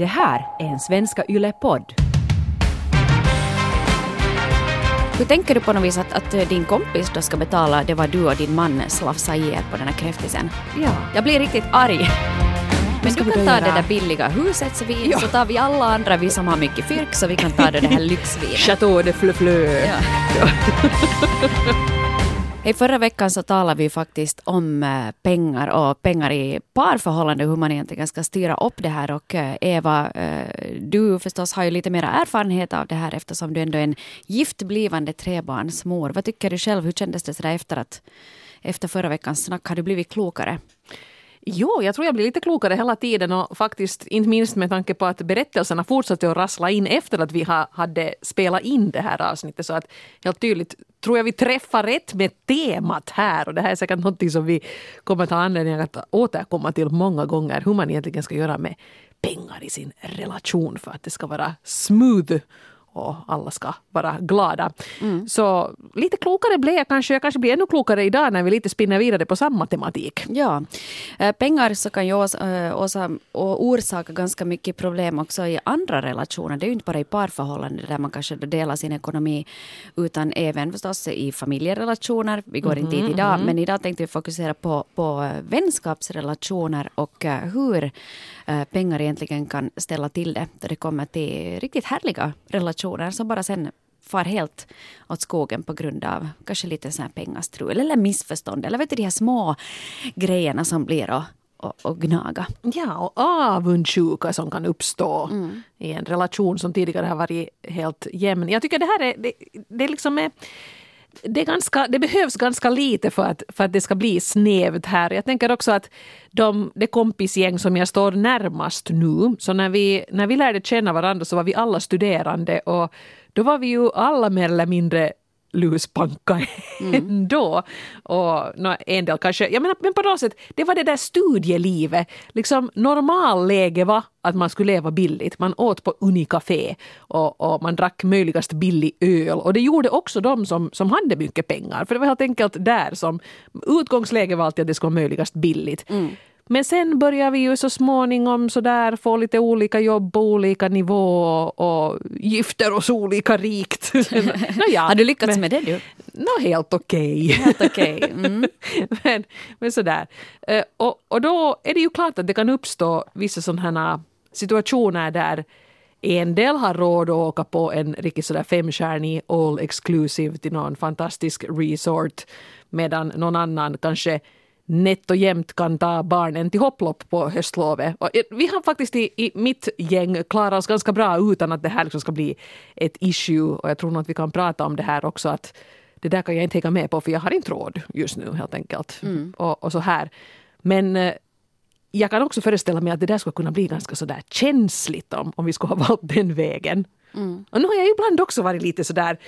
Det här är en Svenska Yle-podd. Hur tänker du på något vis att, att eh, din kompis då ska betala det vad du och din man slafsade i er på den här kräftisen? Ja. Jag blir riktigt arg. Men du kan ta göra? det där billiga huset så, vi, Ja. så tar vi alla andra, vi som har mycket fyrk, så vi kan ta det, här lyxvinet. Chateau de Fleu. Ja. Hej, förra veckan så talade vi faktiskt om eh, pengar och pengar i parförhållande, hur man egentligen ska styra upp det här. Och eh, Eva, eh, du förstås har ju lite mer erfarenhet av det här eftersom du ändå är en gift blivande trebarnsmor. Vad tycker du själv, hur kändes det sådär efter att efter förra veckans snack, har du blivit klokare? Jo, jag tror jag blir lite klokare hela tiden och faktiskt inte minst med tanke på att berättelserna fortsatte att rassla in efter att vi ha, hade spelat in det här avsnittet. Så att helt tydligt tror jag vi träffar rätt med temat här och det här är säkert något som vi kommer att ha anledning att återkomma till många gånger. Hur man egentligen ska göra med pengar i sin relation för att det ska vara smooth och alla ska vara glada. Så lite klokare blev jag kanske. Jag kanske blir ännu klokare idag när vi lite spinner vidare på samma tematik. Ja, Eh, pengar så kan ju eh, orsaka ganska mycket problem också i andra relationer. Det är ju inte bara i parförhållanden där man kanske delar sin ekonomi utan även förstås i familjerelationer. Vi går inte dit idag, men idag tänkte vi fokusera på, på eh, vänskapsrelationer och hur pengar egentligen kan ställa till det då det kommer till riktigt härliga relationer som bara sen far helt åt skogen på grund av kanske lite sån här pengastrul eller missförstånd eller vet du de här små grejerna som blir och, och, och gnaga. Ja, och avundsjuka som kan uppstå i en relation som tidigare har varit helt jämn. Jag tycker det här är, det, det liksom är, det, är ganska, det behövs ganska lite för att, för att det ska bli snävt här. Jag tänker också att de, det kompisgäng som jag står närmast nu, så när vi, när vi lärde känna varandra så var vi alla studerande och då var vi ju alla mer eller mindre luspanka ändå. Och nå, en del kanske, jag menar, men på något sätt, det var det där studielivet. Liksom normalläge var att man skulle leva billigt. Man åt på Unicafé och, och man drack möjligast billig öl. Och det gjorde också de som, som hade mycket pengar. För det var helt enkelt där som utgångsläget var alltid att det skulle vara möjligast billigt. Men sen börjar vi ju så småningom så där få lite olika jobb på olika nivå och, gifter oss olika rikt. Nåja, Har du lyckats men, med det du? Nå, helt okej. Helt okej. Mm. men, men sådär. Eh, Och, och då är det ju klart att det kan uppstå vissa sådana situationer där en del har råd att åka på en riktigt sådär femstjärnig all exclusive till någon fantastisk resort medan någon annan kanske nätt och jämnt kan ta barnen till hopplopp på höstlovet. Och eh, vi har faktiskt i, i mitt gäng klarat oss ganska bra utan att det här liksom ska bli ett issue och jag tror nog att vi kan prata om det här också att det där kan jag inte hänga med på för jag har inte råd just nu helt enkelt. Och, och så här. Men eh, jag kan också föreställa mig att det där skulle kunna bli ganska sådär känsligt om, om vi skulle ha valt den vägen. Och nu har jag ibland också varit lite sådär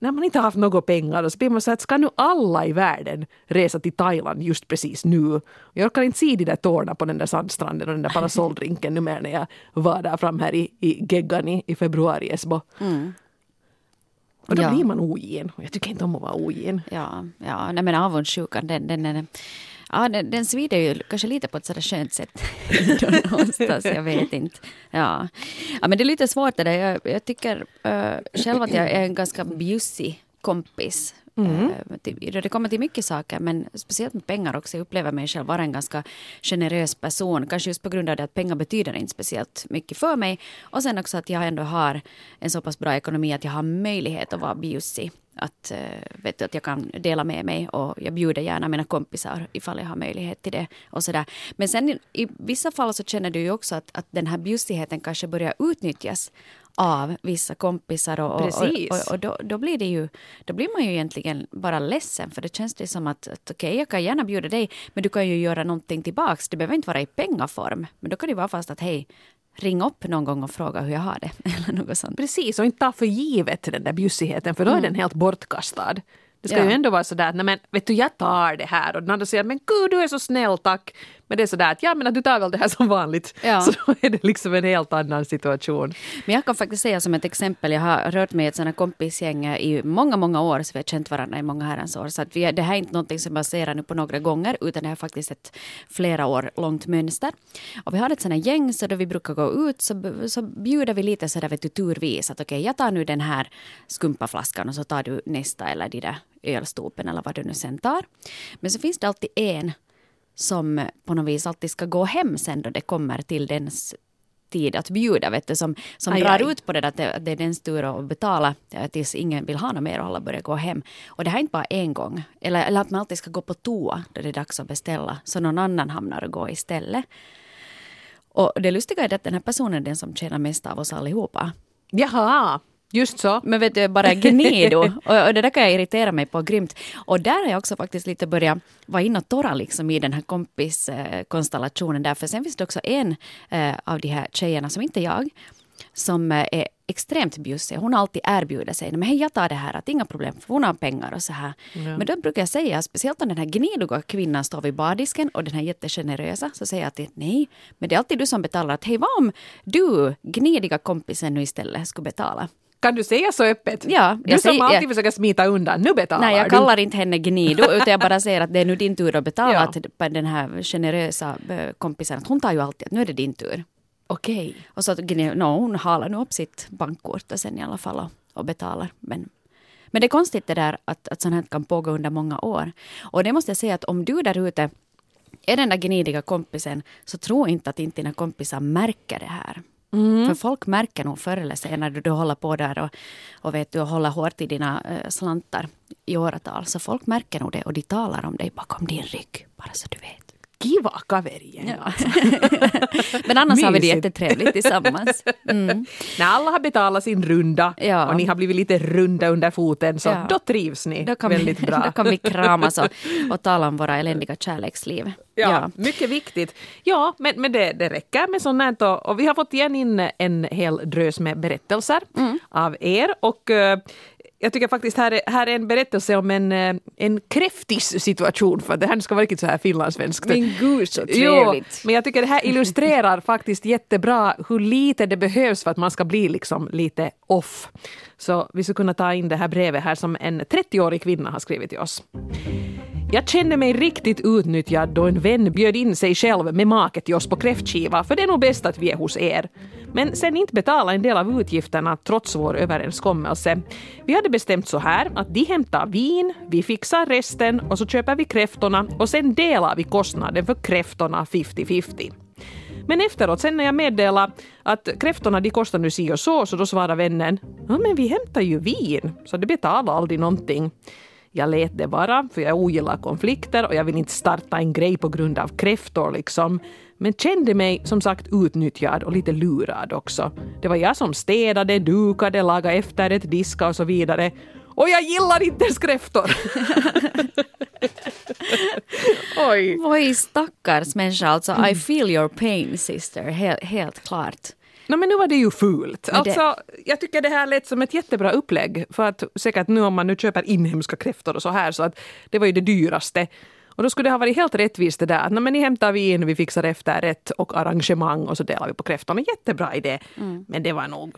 när man inte har haft några pengar och så blir man så att ska nu alla i världen resa till Thailand just precis nu? Jag orkar inte se de där tårna på den där sandstranden och den där parasolldrinken nu mer när jag var där fram här i, i geggan i, i februari Esbo. Och då Ja. blir man ogin. Jag tycker inte om att vara ogin. Ja, ja nej men avundsjukan den, den, den, ja, den, den svider ju kanske lite på ett sådär skönt sätt. Någonstans, jag vet inte. Ja. ja, men det är lite svårt det där. Jag, jag tycker uh, själv att jag är en ganska bjussig kompis. Mm. Eh, det kommer till mycket saker, men speciellt med pengar också. Jag upplever mig själv vara en ganska generös person. Kanske just på grund av det att pengar betyder inte speciellt mycket för mig. Och sen också att jag ändå har en så pass bra ekonomi att jag har möjlighet att vara bjussig. Att, eh, vet du, att jag kan dela med mig och jag bjuder gärna mina kompisar ifall jag har möjlighet till det. Och sådär. Men sen i, i vissa fall så känner du ju också att, att den här bjussigheten kanske börjar utnyttjas av vissa kompisar och, och, och, och då, då blir det ju, då blir man ju egentligen bara ledsen för det känns det som att, att okej, jag kan gärna bjuda dig, men du kan ju göra någonting tillbaks. Det behöver inte vara i pengaform, men då kan det vara fast att hej, ring upp någon gång och fråga hur jag har det eller något sånt. Precis, och inte ta för givet den där bjussigheten för då är den helt bortkastad. Det ska Ja. ju ändå vara sådär att nej men vet du jag tar det här och den andra säger men gud du är så snäll tack. Men det är sådär att ja men att du tar väl det här som vanligt. Ja. Så då är det liksom en helt annan situation. Men jag kan faktiskt säga som ett exempel, jag har rört mig i ett sådant kompisgäng i många, många år, så vi har känt varandra i många herrans år. Så att vi, det här är inte någonting som ser nu på några gånger, utan det är faktiskt ett flera år långt mönster. Och vi har ett sådant gäng, så då vi brukar gå ut så, så bjuder vi lite sådär vet du, turvis, att okej, jag tar nu den här skumpaflaskan och så tar du nästa eller de där ölstopen eller vad du nu sen tar. Men så finns det alltid en som på något vis alltid ska gå hem sen då det kommer till dens tid att bjuda, vet du, som, som Aj, drar aj. ut på det att det, det är dens tur att betala eh, tills ingen vill ha något mer och alla börjar gå hem. Och det här är inte bara en gång, eller, eller att man alltid ska gå på toa då det är dags att beställa, så någon annan hamnar och går istället. Och det lustiga är att den här personen är den som tjänar mest av oss allihopa. Jaha, just så. Men vet du, bara gnido. och, och det där kan jag irritera mig på grymt. Och där har jag också faktiskt lite börjat vara inne och torra liksom i den här kompiskonstellationen där. För sen finns det också en eh, av de här tjejerna som inte är jag, som eh, är extremt bjussig. Hon har alltid erbjudit sig. Men hej, jag tar det här, att inga problem, för hon har pengar och så här. Men då brukar jag säga, speciellt om den här gnidiga kvinnan står vid bardisken och den här jättegenerösa, så säger jag alltid nej, men det är alltid du som betalar. Att hej, vad om du, gnidiga kompisen, nu istället skulle betala? Kan du säga så öppet? Ja, du som säger- alltid jag- försöker smita undan, nu betalar Nej, jag du. kallar inte henne gnido, utan jag bara säger att det är nu din tur att betala Ja. till den här generösa eh, kompisen. Att hon tar ju alltid att nu är det din tur. Okej. Och så att no, hon halar nu upp sitt bankkort sen i alla fall och, och betalar. Men, men det är konstigt det där att, att sånt här kan pågå under många år. Och det måste jag säga att om du där ute är den där gnidiga kompisen så tro inte att inte dina kompisar märker det här. Mm. För folk märker nog förr eller senare när du håller på där och, och, vet du, och håller hårt i dina eh, slantar i åratal. Så folk märker nog det och de talar om dig bakom din rygg. Bara så du vet. Kiva kaverien. Ja. Men annars har vi det jättetrevligt tillsammans. Mm. När alla har betalat sin runda Ja. och ni har blivit lite runda under foten så Ja. då trivs ni Då kan, väldigt vi, bra. då kan vi kramas och, och tala om våra eländiga kärleksliv. Ja, mycket viktigt. Ja, men, men det, det räcker med sånt här. Och, och vi har fått igen in en hel drös med berättelser Mm. av er. Och eh, jag tycker faktiskt här är, här är en berättelse om en, eh, en kräftis situation. För det här ska vara riktigt så här finlandssvenskt. Men gud så Jo, trevligt. men jag tycker det här illustrerar faktiskt jättebra hur lite det behövs för att man ska bli liksom lite off. Så vi ska kunna ta in det här brevet här som en 30-årig kvinna har skrivit till oss. Jag kände mig riktigt utnyttjad då en vän bjöd in sig själv med make till oss på kräftskiva, för det är nog bäst att vi är hos er. Men sen inte betala en del av utgifterna trots vår överenskommelse. Vi hade bestämt så här att de hämtar vin, vi fixar resten och så köper vi kräftorna och sen delar vi kostnaden för kräftorna 50-50. Men efteråt, sen när jag meddelade att kräftorna de kostar nu si och så, så då svarade vännen ja men vi hämtar ju vin, så det betalar aldrig någonting. Jag lät det vara, för jag ogillar konflikter och jag vill inte starta en grej på grund av kräftor liksom. Men kände mig som sagt utnyttjad och lite lurad också. Det var jag som städade, dukade, lagade efterrätt, diskade och så vidare. Och jag gillar inte ens kräftor! Oj! Oj, stackars människa. Alltså, I feel your pain sister. Helt, helt klart. No, men nu var det ju fult. Alltså, jag tycker det här lät som ett jättebra upplägg. För att säkert nu om man nu köper inhemska kräftor och så här så att det var ju det dyraste. Och då skulle det ha varit helt rättvist det där att "Nå, men ni hämtar vin, vi fixar efterrätt och arrangemang och så delar vi på kräftorna. Jättebra idé. Men det var nog...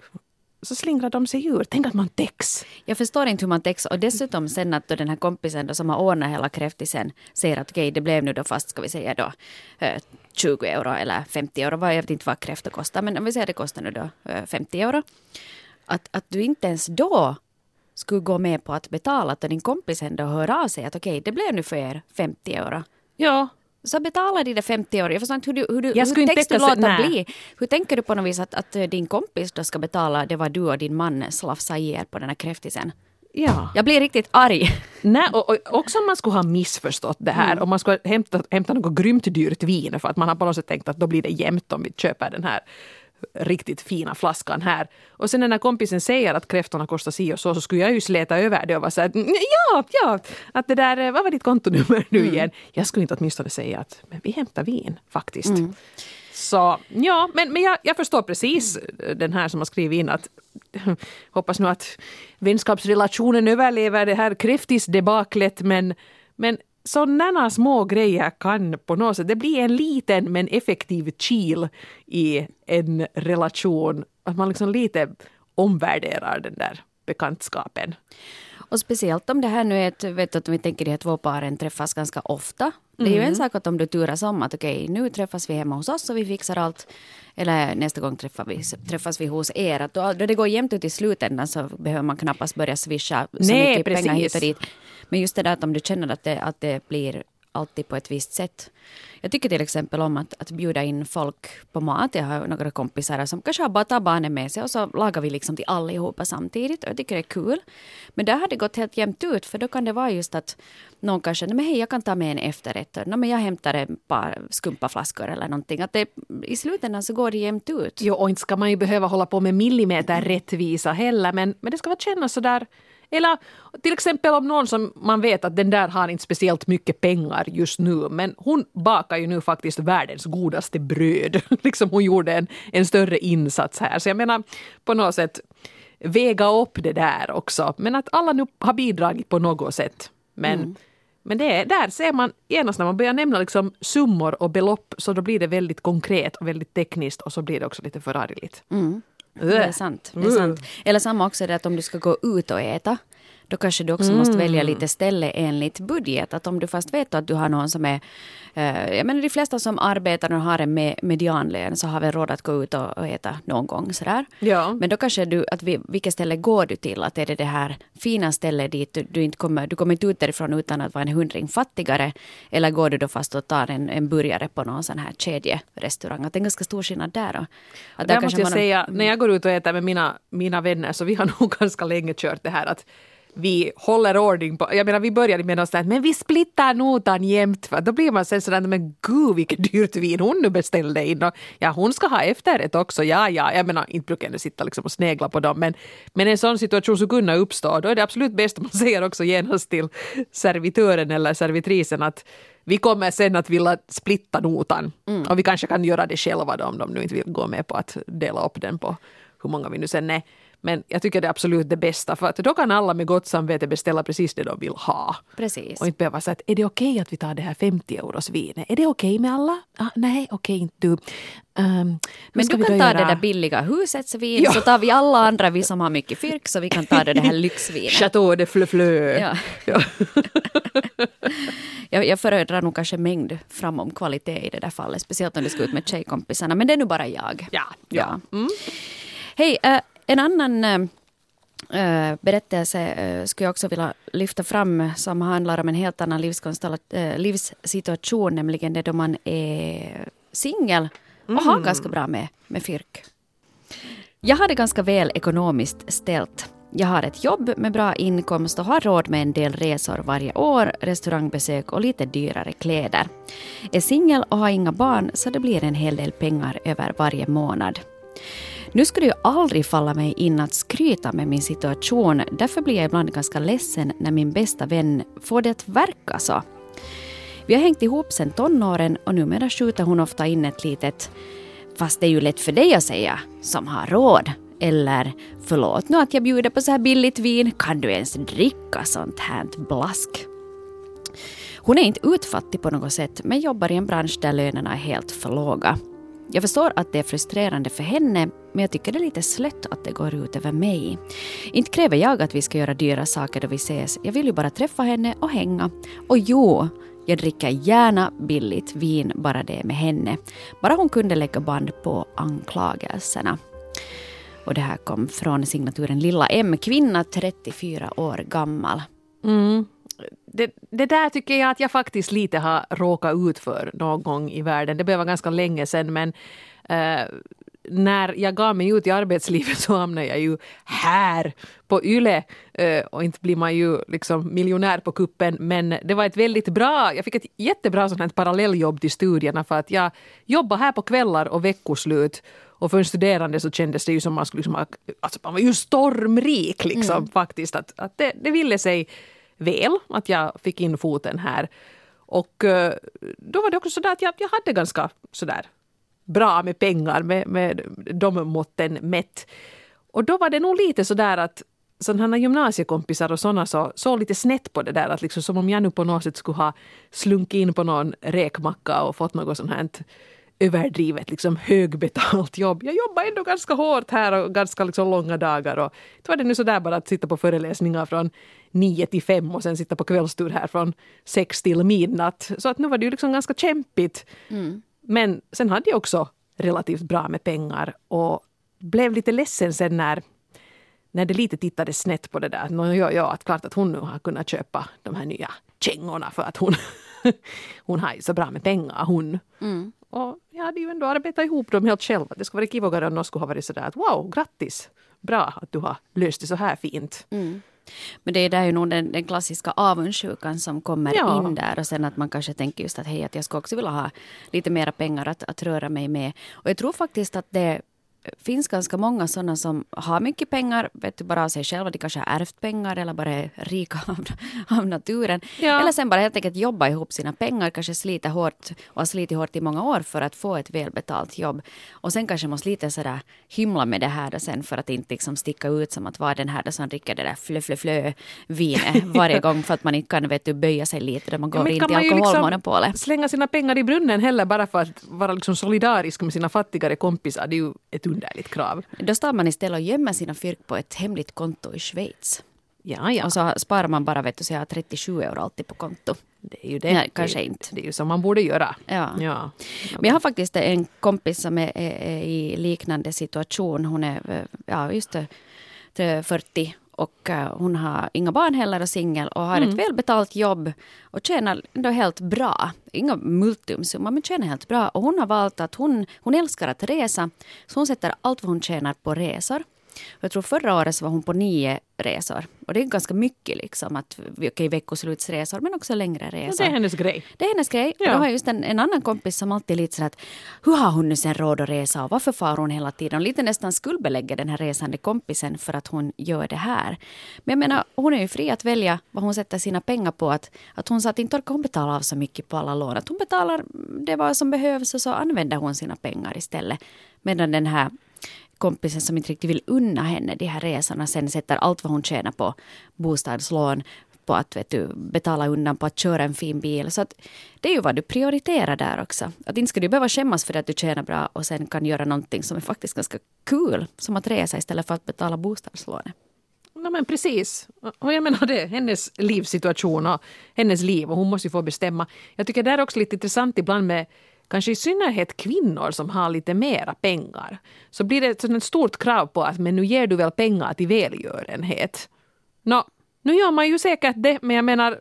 Så slingrade de sig ur. Tänk att man täcks. Jag förstår inte hur man textar. Och dessutom sen att då den här kompisen då som har ordnat hela kräftisen säger att okej, det blev nu då fast, ska vi säga då, eh, 20 euro eller 50 euro. Jag vet inte vad kräftor kostar, men om vi säger att det kostar nu då eh, 50 euro. Att, att du inte ens då skulle gå med på att betala, att din kompis ändå hör av sig att okej, det blev nu för er 50 euro. Ja, Så betala de där 50 euro. Jag förstår inte hur du, hur du, Jag hur inte tänker du låta nej. bli. Hur tänker du på något vis att, att eh, din kompis då ska betala det vad du och din man slafsade i er på den här kräftisen? ja. Jag blir riktigt arg. Nej, och, och också om man skulle ha missförstått det här, om man skulle hämta, hämta något grymt dyrt vin för att man har på något sätt tänkt att då blir det jämnt om vi köper den här riktigt fina flaskan här. Och sen när kompisen säger att kräftorna kostar si och så, så skulle jag ju släta över det och vara så här, "Mm, ja, ja, att det där, eh, vad var ditt kontonummer nu igen? Jag skulle inte åtminstone säga att, men vi hämtar vin faktiskt. Så ja, men, men jag, jag förstår precis den här som har skrivit in att hoppas nu att vänskapsrelationen överlever det här kräftisdebaklet men, men sådana små grejer kan på något sätt, det blir en liten men effektiv kil i en relation. Att man liksom lite omvärderar den där bekantskapen. Och speciellt om det här nu är ett, vet du, att vi tänker de här två paren träffas ganska ofta. Det är ju en sak att om du turas om att okej, okay, nu träffas vi hemma hos oss och vi fixar allt. Eller nästa gång träffas vi, träffas vi hos er. Att då, då det går jämnt ut i slutändan så behöver man knappast börja swisha så Nej, mycket precis. pengar hit och dit. Men just det där att om du känner att det, att det blir alltid på ett visst sätt. Jag tycker till exempel om att, att bjuda in folk på mat. Jag har några kompisar som kanske har bara tar barnen med sig och så lagar vi liksom till allihopa samtidigt. Och jag tycker det är kul. Men där har det gått helt jämnt ut för då kan det vara just att någon kanske, nej men hej jag kan ta med en efterrätt. Nej men jag hämtar ett par skumpaflaskor eller någonting. Att det, I slutändan så går det jämnt ut. Jo, och inte ska man ju behöva hålla på med millimeter rättvisa heller, men, men det ska vara kännas sådär eller till exempel om någon som man vet att den där har inte speciellt mycket pengar just nu men hon bakar ju nu faktiskt världens godaste bröd. liksom hon gjorde en, en större insats här. Så jag menar på något sätt väga upp det där också. Men att alla nu har bidragit på något sätt. Men, mm. men det är, där ser man genast när man börjar nämna liksom summor och belopp så då blir det väldigt konkret och väldigt tekniskt och så blir det också lite förargligt. Mm. Det är sant. Det är sant. Eller samma också det att om du ska gå ut och äta då kanske du också mm. måste välja lite ställe enligt budget. Att om du fast vet att du har någon som är... Eh, jag menar de flesta som arbetar och har en med medianlön så har väl råd att gå ut och, och äta någon gång sådär. Ja. Men då kanske du, att vi, vilket ställe går du till? Att är det det här fina stället dit du, du inte kommer, du kommer inte ut därifrån utan att vara en hundring fattigare. Eller går du då fast och tar en, en burgare på någon sån här kedjerestaurang? Att det är en ganska stor skillnad där. Då. Att där, där måste jag man, säga, när jag går ut och äter med mina, mina vänner så vi har nog ganska länge kört det här att vi håller ordning på, jag menar vi började med något sånt men vi splittar notan jämt. För då blir man sen sådär, men gud vilket dyrt vin hon nu beställde in. Och, ja hon ska ha efterrätt också, ja ja. Jag menar inte brukar jag sitta liksom och snegla på dem men, men en sån situation skulle kunna uppstå. Då är det absolut bäst om man säger också genast till servitören eller servitrisen att vi kommer sen att vilja splitta notan. Mm. Och vi kanske kan göra det själva då, om de nu inte vill gå med på att dela upp den på hur många vi nu sen är. Men jag tycker det är absolut det bästa för att då kan alla med gott samvete beställa precis det de vill ha. Precis. Och inte behöva säga att är det okej okay att vi tar det här 50 euros vinet? Är det okej okay med alla? Ah, nej, okej okay, inte du. Um, men du kan ta göra... det där billiga husets vin ja. så tar vi alla andra, vi som har mycket fyrk, så vi kan ta det, här lyxvinet. Chateau de Fleu Ja. ja. jag, jag föredrar nog kanske mängd framom kvalitet i det där fallet, speciellt om du ska ut med tjejkompisarna, men det är nu bara jag. Ja. ja. ja. Mm. Hej, uh, en annan äh, berättelse äh, skulle jag också vilja lyfta fram som handlar om en helt annan livssituation, nämligen det då man är singel och mm. har ganska bra med, med fyrk. Jag har det ganska väl ekonomiskt ställt. Jag har ett jobb med bra inkomst och har råd med en del resor varje år, restaurangbesök och lite dyrare kläder. Är singel och har inga barn så det blir en hel del pengar över varje månad. Nu skulle det ju aldrig falla mig in att skryta med min situation. Därför blir jag ibland ganska ledsen när min bästa vän får det att verka så. Vi har hängt ihop sedan tonåren och numera skjuter hon ofta in ett litet Fast det är ju lätt för dig att säga, som har råd. Eller förlåt nu att jag bjuder på så här billigt vin, kan du ens dricka sånt här blask? Hon är inte utfattig på något sätt men jobbar i en bransch där lönerna är helt för låga. Jag förstår att det är frustrerande för henne, men jag tycker det är lite slött att det går ut över mig. Inte kräver jag att vi ska göra dyra saker då vi ses. Jag vill ju bara träffa henne och hänga. Och jo, jag dricker gärna billigt vin, bara det med henne. Bara hon kunde lägga band på anklagelserna. Och det här kom från signaturen Lilla M, kvinna 34 år gammal. Mm det, det, där tycker jag att jag faktiskt lite har råkat ut för någon gång i världen. Det blev ganska länge sedan men eh, när jag gav mig ut i arbetslivet så hamnade jag ju här på YLE eh, och inte blir man ju liksom miljonär på kuppen men det var ett väldigt bra, jag fick ett jättebra sånt här parallelljobb till studierna för att jag jobbade här på kvällar och veckoslut och för en studerande så kändes det ju som man skulle liksom, alltså man var ju stormrik liksom mm. faktiskt att, att det, det ville sig väl att jag fick in foten här. Och eh, då var det också så att jag, jag hade ganska sådär bra med pengar med, med de måtten mätt. Och då var det nog lite sådär att sådana gymnasiekompisar och sådana så, såg lite snett på det där. Att liksom, som om jag nu på något sätt skulle ha slunkit in på någon räkmacka och fått något sånt här överdrivet liksom högbetalt jobb. Jag jobbar ändå ganska hårt här och ganska liksom långa dagar. Och då var det nu sådär bara att sitta på föreläsningar från nio till fem och sen sitta på kvällstur här från sex till midnatt. Så att nu var det ju liksom ganska kämpigt. Mm. Men sen hade jag också relativt bra med pengar och blev lite ledsen sen när när det lite tittade snett på det där. Nå, ja, ja, att klart att hon nu har kunnat köpa de här nya kängorna för att hon, hon har ju så bra med pengar hon. Mm. Och jag hade ju ändå arbetat ihop dem helt själv. Det skulle vara kivogare om någon skulle ha varit sådär att wow, grattis! Bra att du har löst det så här fint. Mm. Men det är där ju nog den, den klassiska avundsjukan som kommer ja. in där och sen att man kanske tänker just att hej, att jag skulle också vilja ha lite mera pengar att, att röra mig med. Och jag tror faktiskt att det finns ganska många sådana som har mycket pengar, vet du, bara av sig själva. De kanske har ärvt pengar eller bara är rika av, av naturen. Ja. Eller sen bara helt enkelt jobba ihop sina pengar, kanske slita hårt och har slitit hårt i många år för att få ett välbetalt jobb. Och sen kanske måste lite sådär hymla med det här sen för att inte liksom sticka ut som att vara den här som dricker det där flö flö flö vinet varje gång för att man inte kan vet du, böja sig lite när man går ja, in till alkoholmonopolet. Liksom slänga sina pengar i brunnen heller bara för att vara liksom solidarisk med sina fattigare kompisar. Det är ju ett underligt krav. Då står man istället och gömmer sina fyrk på ett hemligt konto i Schweiz. Ja, ja. Och så sparar man bara vet du, så jag har 37 euro alltid på konto. Det är ju det. Nej, kanske det, inte. Det är ju som man borde göra. Ja. ja. Men jag har faktiskt en kompis som är, är, är i liknande situation. Hon är ja, just 40 och uh, hon har inga barn heller och singel och har mm. ett välbetalt jobb och tjänar ändå helt bra. Inga multumsummor men tjänar helt bra. Och hon har valt att hon, hon älskar att resa så hon sätter allt vad hon tjänar på resor. Jag tror förra året så var hon på nio resor. Och det är ganska mycket liksom. Att, okej, veckoslutsresor men också längre resor. det är hennes grej. Det är hennes grej. Ja. Och då har jag just en, en annan kompis som alltid är lite så att hur har hon nu sen råd att resa och varför far hon hela tiden? Och lite nästan skuldbelägger den här resande kompisen för att hon gör det här. Men jag menar, hon är ju fri att välja vad hon sätter sina pengar på. Att, att hon sa att inte orkar hon betala av så mycket på alla lån. Att hon betalar det vad som behövs och så använder hon sina pengar istället. Medan den här kompisen som inte riktigt vill unna henne de här resorna sen sätter allt vad hon tjänar på bostadslån på att vet du, betala undan på att köra en fin bil. Så att det är ju vad du prioriterar där också. Att inte ska du behöva skämmas för att du tjänar bra och sen kan göra någonting som är faktiskt ganska kul. Som att resa istället för att betala bostadslånet. Ja, men precis. Och jag menar det, hennes livssituation och hennes liv och hon måste ju få bestämma. Jag tycker det är också lite intressant ibland med kanske i synnerhet kvinnor som har lite mera pengar, så blir det ett stort krav på att men nu ger du väl pengar till välgörenhet. Nå, nu gör man ju säkert det, men jag menar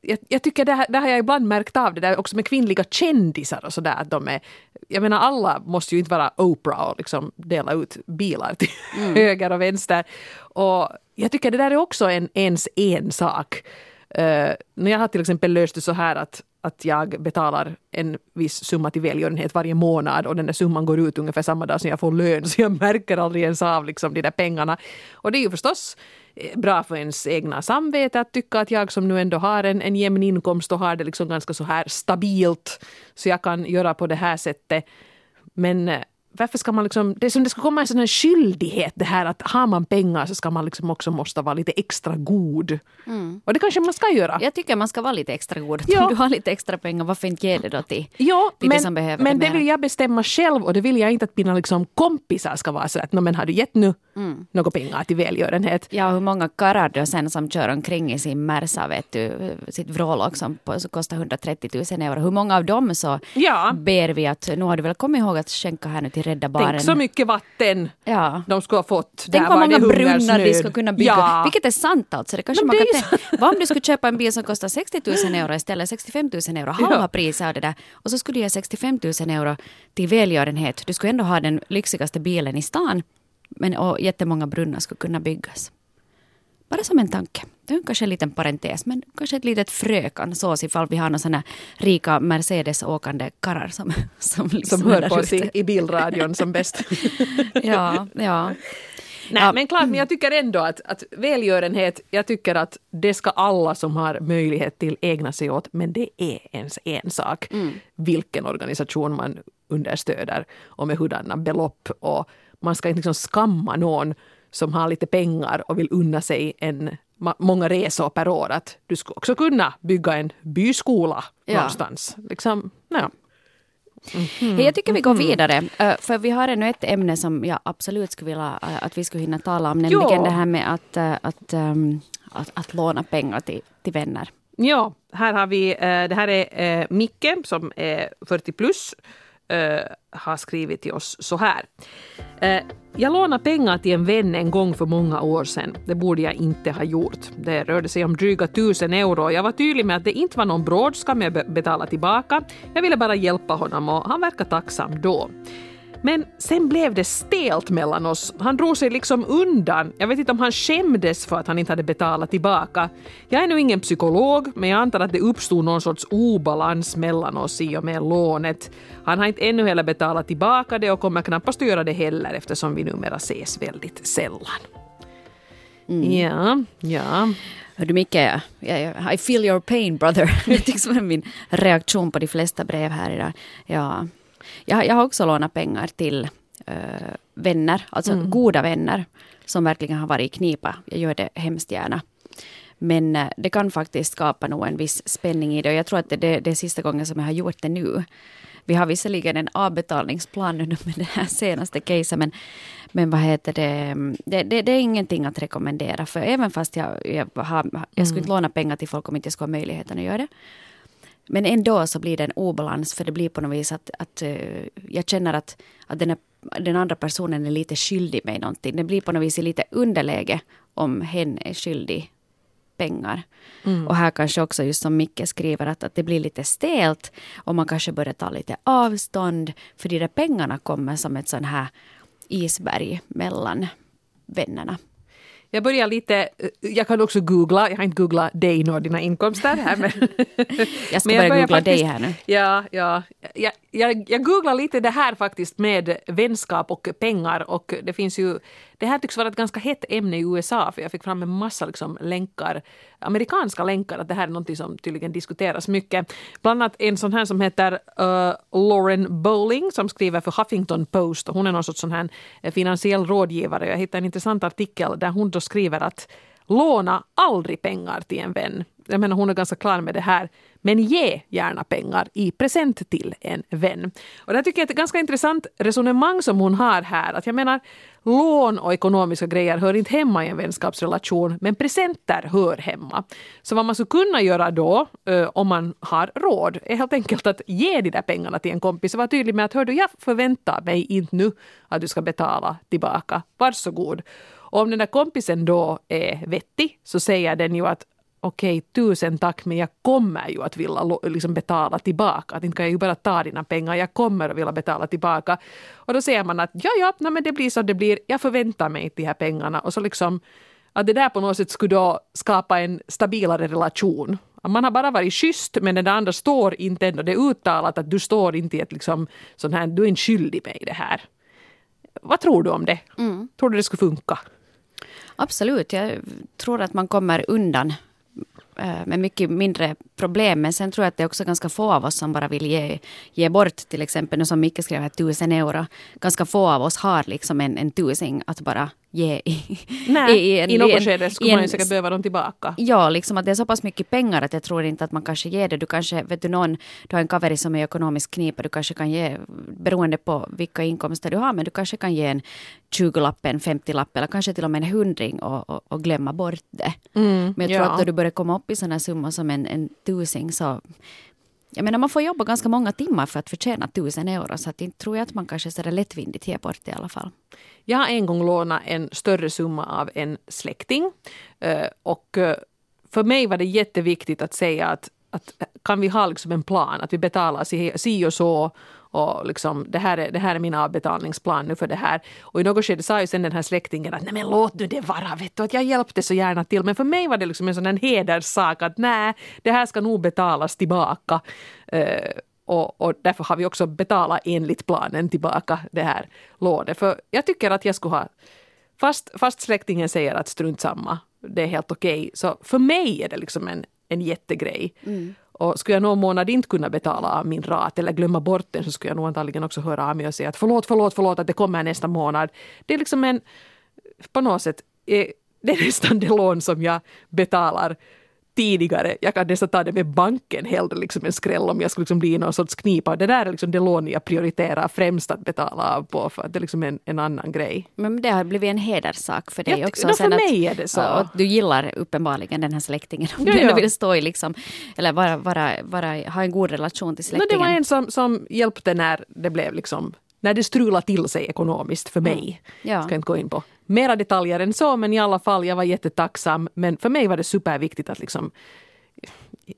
jag, jag, tycker det, här, det har jag ibland märkt av det där också med kvinnliga kändisar och sådär. de är, jag menar alla måste ju inte vara Oprah och liksom dela ut bilar till mm. höger och vänster. Och jag tycker det där är också en ens en sak. Uh, när jag har till exempel löst det så här att att jag betalar en viss summa till välgörenhet varje månad och den där summan går ut ungefär samma dag som jag får lön så jag märker aldrig ens av liksom de där pengarna. Och det är ju förstås eh, bra för ens egna samvete att tycka att jag som nu ändå har en, en jämn inkomst och har det liksom ganska så här stabilt så jag kan göra på det här sättet. Men eh, varför ska man liksom, det är som det ska komma en sån här skyldighet det här att har man pengar så ska man liksom också måste vara lite extra god. Mm. Och det kanske man ska göra. Jag tycker man ska vara lite extra god. Ja. Om du har lite extra pengar, varför inte ge det då till, ja, till men, det som behöver Men det, det vill jag bestämma själv och det vill jag inte att mina liksom kompisar ska vara så att men har du gett nu mm. några pengar till välgörenhet? Ja, hur många karlar då sen som kör omkring i sin Merca, vet du, sitt vrålåk som kostar 130 000 euro. Hur många av dem så ja. ber vi att nu har du väl kommit ihåg att skänka här nu till Rädda Barnen. Tänk så mycket vatten ja. de skulle ha fått. Tänk vad många brunnar de ska kunna bygga. Ja. Vilket är sant alltså. Det kanske man det kan tänka. Vad om du skulle köpa en bil som kostar 60 000 euro istället, 65 000 euro, halva ja. priset av det där. Och så skulle du ge 65 000 euro till välgörenhet. Du skulle ändå ha den lyxigaste bilen i stan. Men och jättemånga brunnar skulle kunna byggas. Bara som en tanke. Det är kanske en liten parentes, men kanske ett litet frö kan sås ifall vi har några sådana rika Mercedes-åkande karrar som, som, som hör på oss i, i bilradion som bäst. ja, ja. Nej, ja. men klart, men jag tycker ändå att, att välgörenhet, jag tycker att det ska alla som har möjlighet till ägna sig åt, men det är ens en sak mm. vilken organisation man understöder och med hurdana belopp och man ska inte liksom skamma någon som har lite pengar och vill unna sig en många resor per år att du skulle också kunna bygga en byskola Ja. någonstans. Liksom, ja. Hej, jag tycker vi Mm. går vidare, eh, för vi har ännu ett ämne som jag absolut skulle vilja eh, att vi skulle hinna tala om, nämligen Ja. det här med att, eh, att, ehm, att, att låna pengar till, till vänner. Ja, här har vi, det här är Micke som är 40 plus, eh, har skrivit till oss så här. Eh, jag lånade pengar till en vän en gång för många år sedan. Det borde jag inte ha gjort. Det rörde sig om dryga tusen euro. Jag var tydlig med att det inte var någon brådska med att betala tillbaka. Jag ville bara hjälpa honom och han verkar tacksam då. Men sen blev det stelt mellan oss. Han drog sig liksom undan. Jag vet inte om han skämdes för att han inte hade betalat tillbaka. Jag är nu ingen psykolog, men jag antar att det uppstod någon sorts obalans mellan oss i och med lånet. Han har inte ännu heller betalat tillbaka det och kommer knappast att göra det heller eftersom vi numera ses väldigt sällan. Ja, ja. Hör du Micke, I feel your pain brother. det tycks vara min reaktion på de flesta brev här idag. Ja. Jag, jag har också lånat pengar till eh, vänner, alltså goda vänner som verkligen har varit i knipa. Jag gör det hemskt gärna. Men eh, det kan faktiskt skapa nog en viss spänning i det och jag tror att det, det, det är sista gången som jag har gjort det nu. Vi har visserligen en avbetalningsplan nu med det här senaste caset men, men vad heter det, det, det, det är ingenting att rekommendera för även fast jag, jag, har, jag skulle inte låna pengar till folk om inte jag skulle ha möjligheten att göra det. Men ändå så blir det en obalans för det blir på något vis att, att eh, jag känner att, att den, är, den andra personen är lite skyldig mig någonting. Det blir på något vis i lite underläge om hen är skyldig pengar. Och här kanske också just som Micke skriver att, att det blir lite stelt och man kanske börjar ta lite avstånd för de där pengarna kommer som ett sån här isberg mellan vännerna. Jag börjar lite, eh, jag kan också googla, jag har inte googlat dig och dina inkomster här. Men, Jag ska men börja börjar googla dig faktiskt- här nu. Ja, ja. Jag, jag, jag googlar lite det här faktiskt med vänskap och pengar och det finns ju, det här tycks vara ett ganska hett ämne i USA för jag fick fram en massa liksom länkar, amerikanska länkar, att det här är någonting som tydligen diskuteras mycket. Bland annat en sån här som heter uh, Lauren Bowling som skriver för Huffington Post och hon är någon sorts sån här eh, finansiell rådgivare. Jag hittade en intressant artikel där hon då skriver att låna aldrig pengar till en vän. Jag menar hon är ganska klar med det här. Men ge gärna pengar i present till en vän. Och det tycker jag är ett ganska intressant resonemang som hon har här. Att jag menar, lån och ekonomiska grejer hör inte hemma i en vänskapsrelation, men presenter hör hemma. Så vad man skulle kunna göra då, eh, om man har råd, är helt enkelt att ge de där pengarna till en kompis och vara tydlig med att hör du, jag förväntar mig inte nu att du ska betala tillbaka. Varsågod. Och om den där kompisen då är vettig så säger den ju att okej, tusen tack, men jag kommer ju att vilja liksom betala tillbaka. Att inte kan jag ju bara ta dina pengar, jag kommer att vilja betala tillbaka. Och då säger man att ja, ja, nej, men det blir så det blir, jag förväntar mig de här pengarna. Och så liksom, att det där på något sätt skulle då skapa en stabilare relation. Att Man har bara varit schysst, men den andra står inte ändå, det är uttalat att du står inte i ett liksom, sån här, du är inte skyldig mig det här. Vad tror du om det? Tror du det skulle funka? Absolut, jag tror att man kommer undan Eh, med mycket mindre problem. Men sen tror jag att det är också ganska få av oss som bara vill ge, ge bort till exempel, nu som Micke skrev här, tusen euro. Ganska få av oss har liksom en, en tusing att bara ge i, Nej, i, en- något en- skede skulle i man en ju säkert behöva dem tillbaka. Ja, liksom att det är så pass mycket pengar att jag tror inte att man kanske ger det. Du kanske, vet du någon, du har en kaveri som är i ekonomisk knipa, du kanske kan ge, beroende på vilka inkomster du har, men du kanske kan ge en 20-lapp, en 50-lapp eller kanske till och med en hundring och, och, och glömma bort det. men jag tror ja. att då du börjar komma upp i sådana summor som en, en tusing så jag menar man får jobba ganska många timmar för att förtjäna tusen euro så att inte tror jag att man kanske sådär lättvindigt ger bort det i alla fall. Jag har en gång lånat en större summa av en släkting. Eh, och eh, för mig var det jätteviktigt att säga att, att kan vi ha liksom en plan, att vi betalar si och så och liksom, det, här är, det här är min avbetalningsplan nu för det här. Och i något skede sa ju sen den här släktingen att nej men låt nu det vara, vet du, att jag hjälpte så gärna till. Men för mig var det liksom en sån här hederssak att nej, det här ska nog betalas tillbaka. Uh, och, och därför har vi också betalat enligt planen tillbaka det här lånet. För jag tycker att jag skulle ha, fast, fast släktingen säger att strunt samma, det är helt okej, så för mig är det liksom en, en jättegrej. Mm. Och skulle jag någon månad inte kunna betala av min rat eller glömma bort den så skulle jag nog antagligen också höra av mig och säga att förlåt, förlåt, förlåt att det kommer nästa månad. Det är liksom en på något sätt, eh, det är nästan det lån som jag betalar tidigare. Jag kan nästan ta det med banken hellre liksom en skräll om jag skulle liksom bli i någon sorts knipa. Det där är liksom det lån jag prioriterar främst att betala av på för att det är liksom en, en annan grej. Men det har blivit en hederssak för dig Ja, också. då för mig är det så. Du gillar uppenbarligen den här släktingen. Om Ja, du ändå ja. vill stå i liksom, eller vara, vara, vara, ha en god relation till No, det släktingen. var en som, som hjälpte när det blev liksom när det strulade till sig ekonomiskt för mig. Ja. Ska inte gå in på mera detaljer än så men i alla fall jag var jättetacksam. Men för mig var det superviktigt att liksom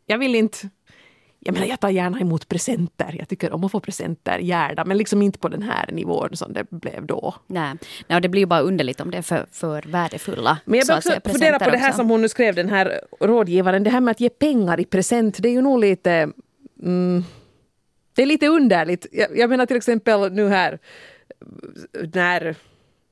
jag vill inte jag menar jag tar gärna emot presenter. Jag tycker om att få presenter gärna men liksom inte på den här nivån som det blev då. Nej, Nej, och det blir ju bara underligt om det är för, för värdefulla Men jag så börjar att säga, också fundera på det här också. som hon nu skrev, den här rådgivaren. Det här med att ge pengar i present, det är ju nog lite... Mm, det är lite underligt. Jag, jag menar till exempel nu här när...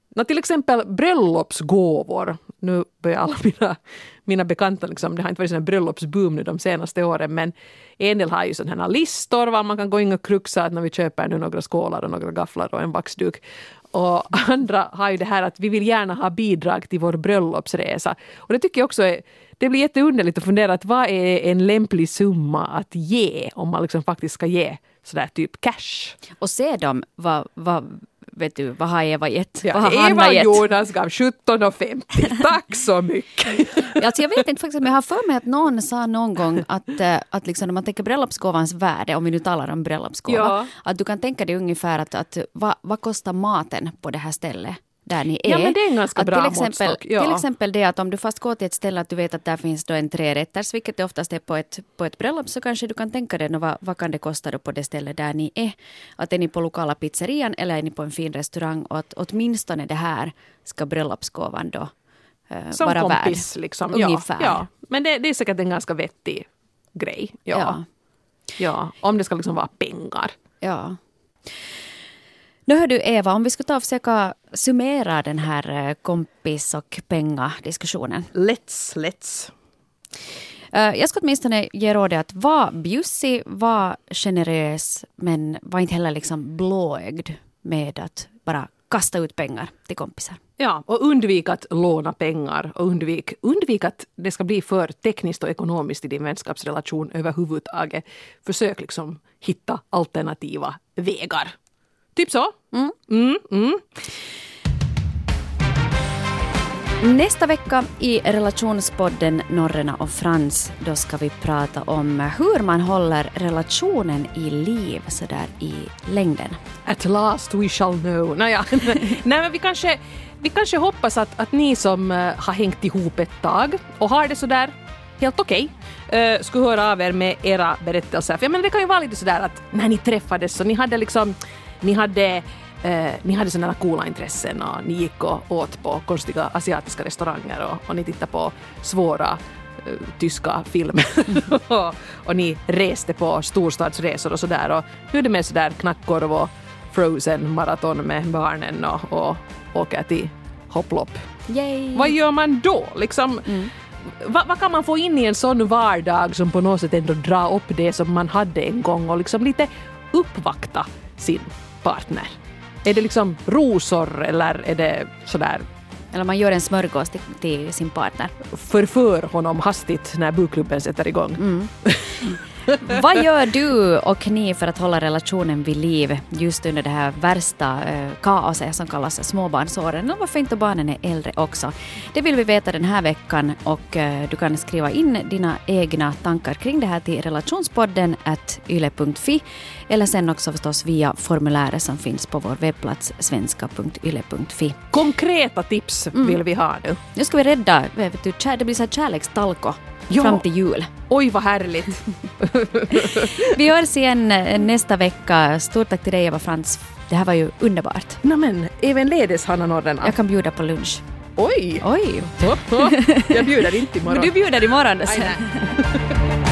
när till exempel bröllopsgåvor. Nu börjar alla mina, mina bekanta, liksom, det har inte varit sån bröllopsboom nu de senaste åren men en del har ju sådana här listor var man kan gå in och kruxa att när vi köper nu några skålar och några gafflar och en vaxduk. Och andra har ju det här att vi vill gärna ha bidrag till vår bröllopsresa. Och det tycker jag också är, det blir jätteunderligt att fundera att vad är en lämplig summa att ge om man liksom faktiskt ska ge sådär typ cash. Och se dem, vad, vad, vet du, vad har Eva gett? Ja, vad har Hanna Eva gett? Jonas gav 17,50. Tack så mycket! Alltså jag vet inte faktiskt, men jag har för mig att någon sa någon gång att, eh, att liksom när man tänker bröllopsgåvans värde, om vi nu talar om bröllopsgåva, Ja. att du kan tänka dig ungefär att, att vad, vad kostar maten på det här stället? Där ni är. Ja, men det är en ganska att bra till exempel, måttstock, ja. till exempel det att om du fast går till ett ställe att du vet att där finns då en trerätters, vilket det oftast är på ett, på ett bröllop, så kanske du kan tänka dig vad, vad kan det kosta då på det stället där ni är. Att är ni på lokala pizzerian eller är ni på en fin restaurang och att åtminstone det här ska bröllopsgåvan då eh, Som vara kompis värd. liksom. Ungefär. Ja, ja. Men det, det är säkert en ganska vettig grej. Ja. Ja. ja. Om det ska liksom vara pengar. Ja. Nu hör du Eva, om vi skulle ta och försöka summera den här eh, kompis och pengadiskussionen. Let's, let's. Eh, Jag ska åtminstone ge rådet att vara bjussig, var generös, men var inte heller liksom blåögd med att bara kasta ut pengar till kompisar. Ja, och undvik att låna pengar och undvik, undvik att det ska bli för tekniskt och ekonomiskt i din vänskapsrelation överhuvudtaget. Försök liksom hitta alternativa vägar. Typ så. Mm. Mm, mm. Nästa vecka i relationspodden Norrena och Frans, då ska vi prata om hur man håller relationen i liv sådär i längden. At last we shall know. Naja. Nej, men vi kanske, vi kanske hoppas att, att ni som eh, har hängt ihop ett tag och har det sådär helt okej eh, skulle höra av er med era berättelser. För jag menar, det kan ju vara lite sådär att när ni träffades så ni hade liksom, ni hade Eh, ni hade sådana coola intressen och ni gick och åt på konstiga asiatiska restauranger och, och ni tittade på svåra eh, tyska filmer och, och ni reste på storstadsresor och sådär och nu är det med sådär knackkorv och frozen maraton med barnen och, och åker till hopplopp. Yay! Vad gör man då? Liksom, vad, vad kan man få in i en sån vardag som på något sätt ändå drar upp det som man hade en gång och liksom lite uppvakta sin partner? Är det liksom rosor eller är det sådär Eller man gör en smörgås till, till sin partner. förför honom hastigt när bokklubben sätter igång? Vad gör du och ni för att hålla relationen vid liv just under det här värsta eh, kaoset som kallas småbarnsåren? Och varför inte barnen är äldre också? Det vill vi veta den här veckan och eh, du kan skriva in dina egna tankar kring det här till relationspodden at yle.fi eller sen också förstås via formuläret som finns på vår webbplats svenska.yle.fi. Konkreta tips vill vi ha nu. Nu ska vi rädda, vet du, det blir så här kärlekstalko Ja. fram till jul. Oj vad härligt! Vi hörs igen eh, nästa vecka. Stort tack till dig Eva Frans. Det här var ju underbart. Nämen, ävenledes Hanna Norrena. Jag kan bjuda på lunch. Oj! Oj! Jag bjuder inte imorgon. Men du bjuder imorgon. Sen.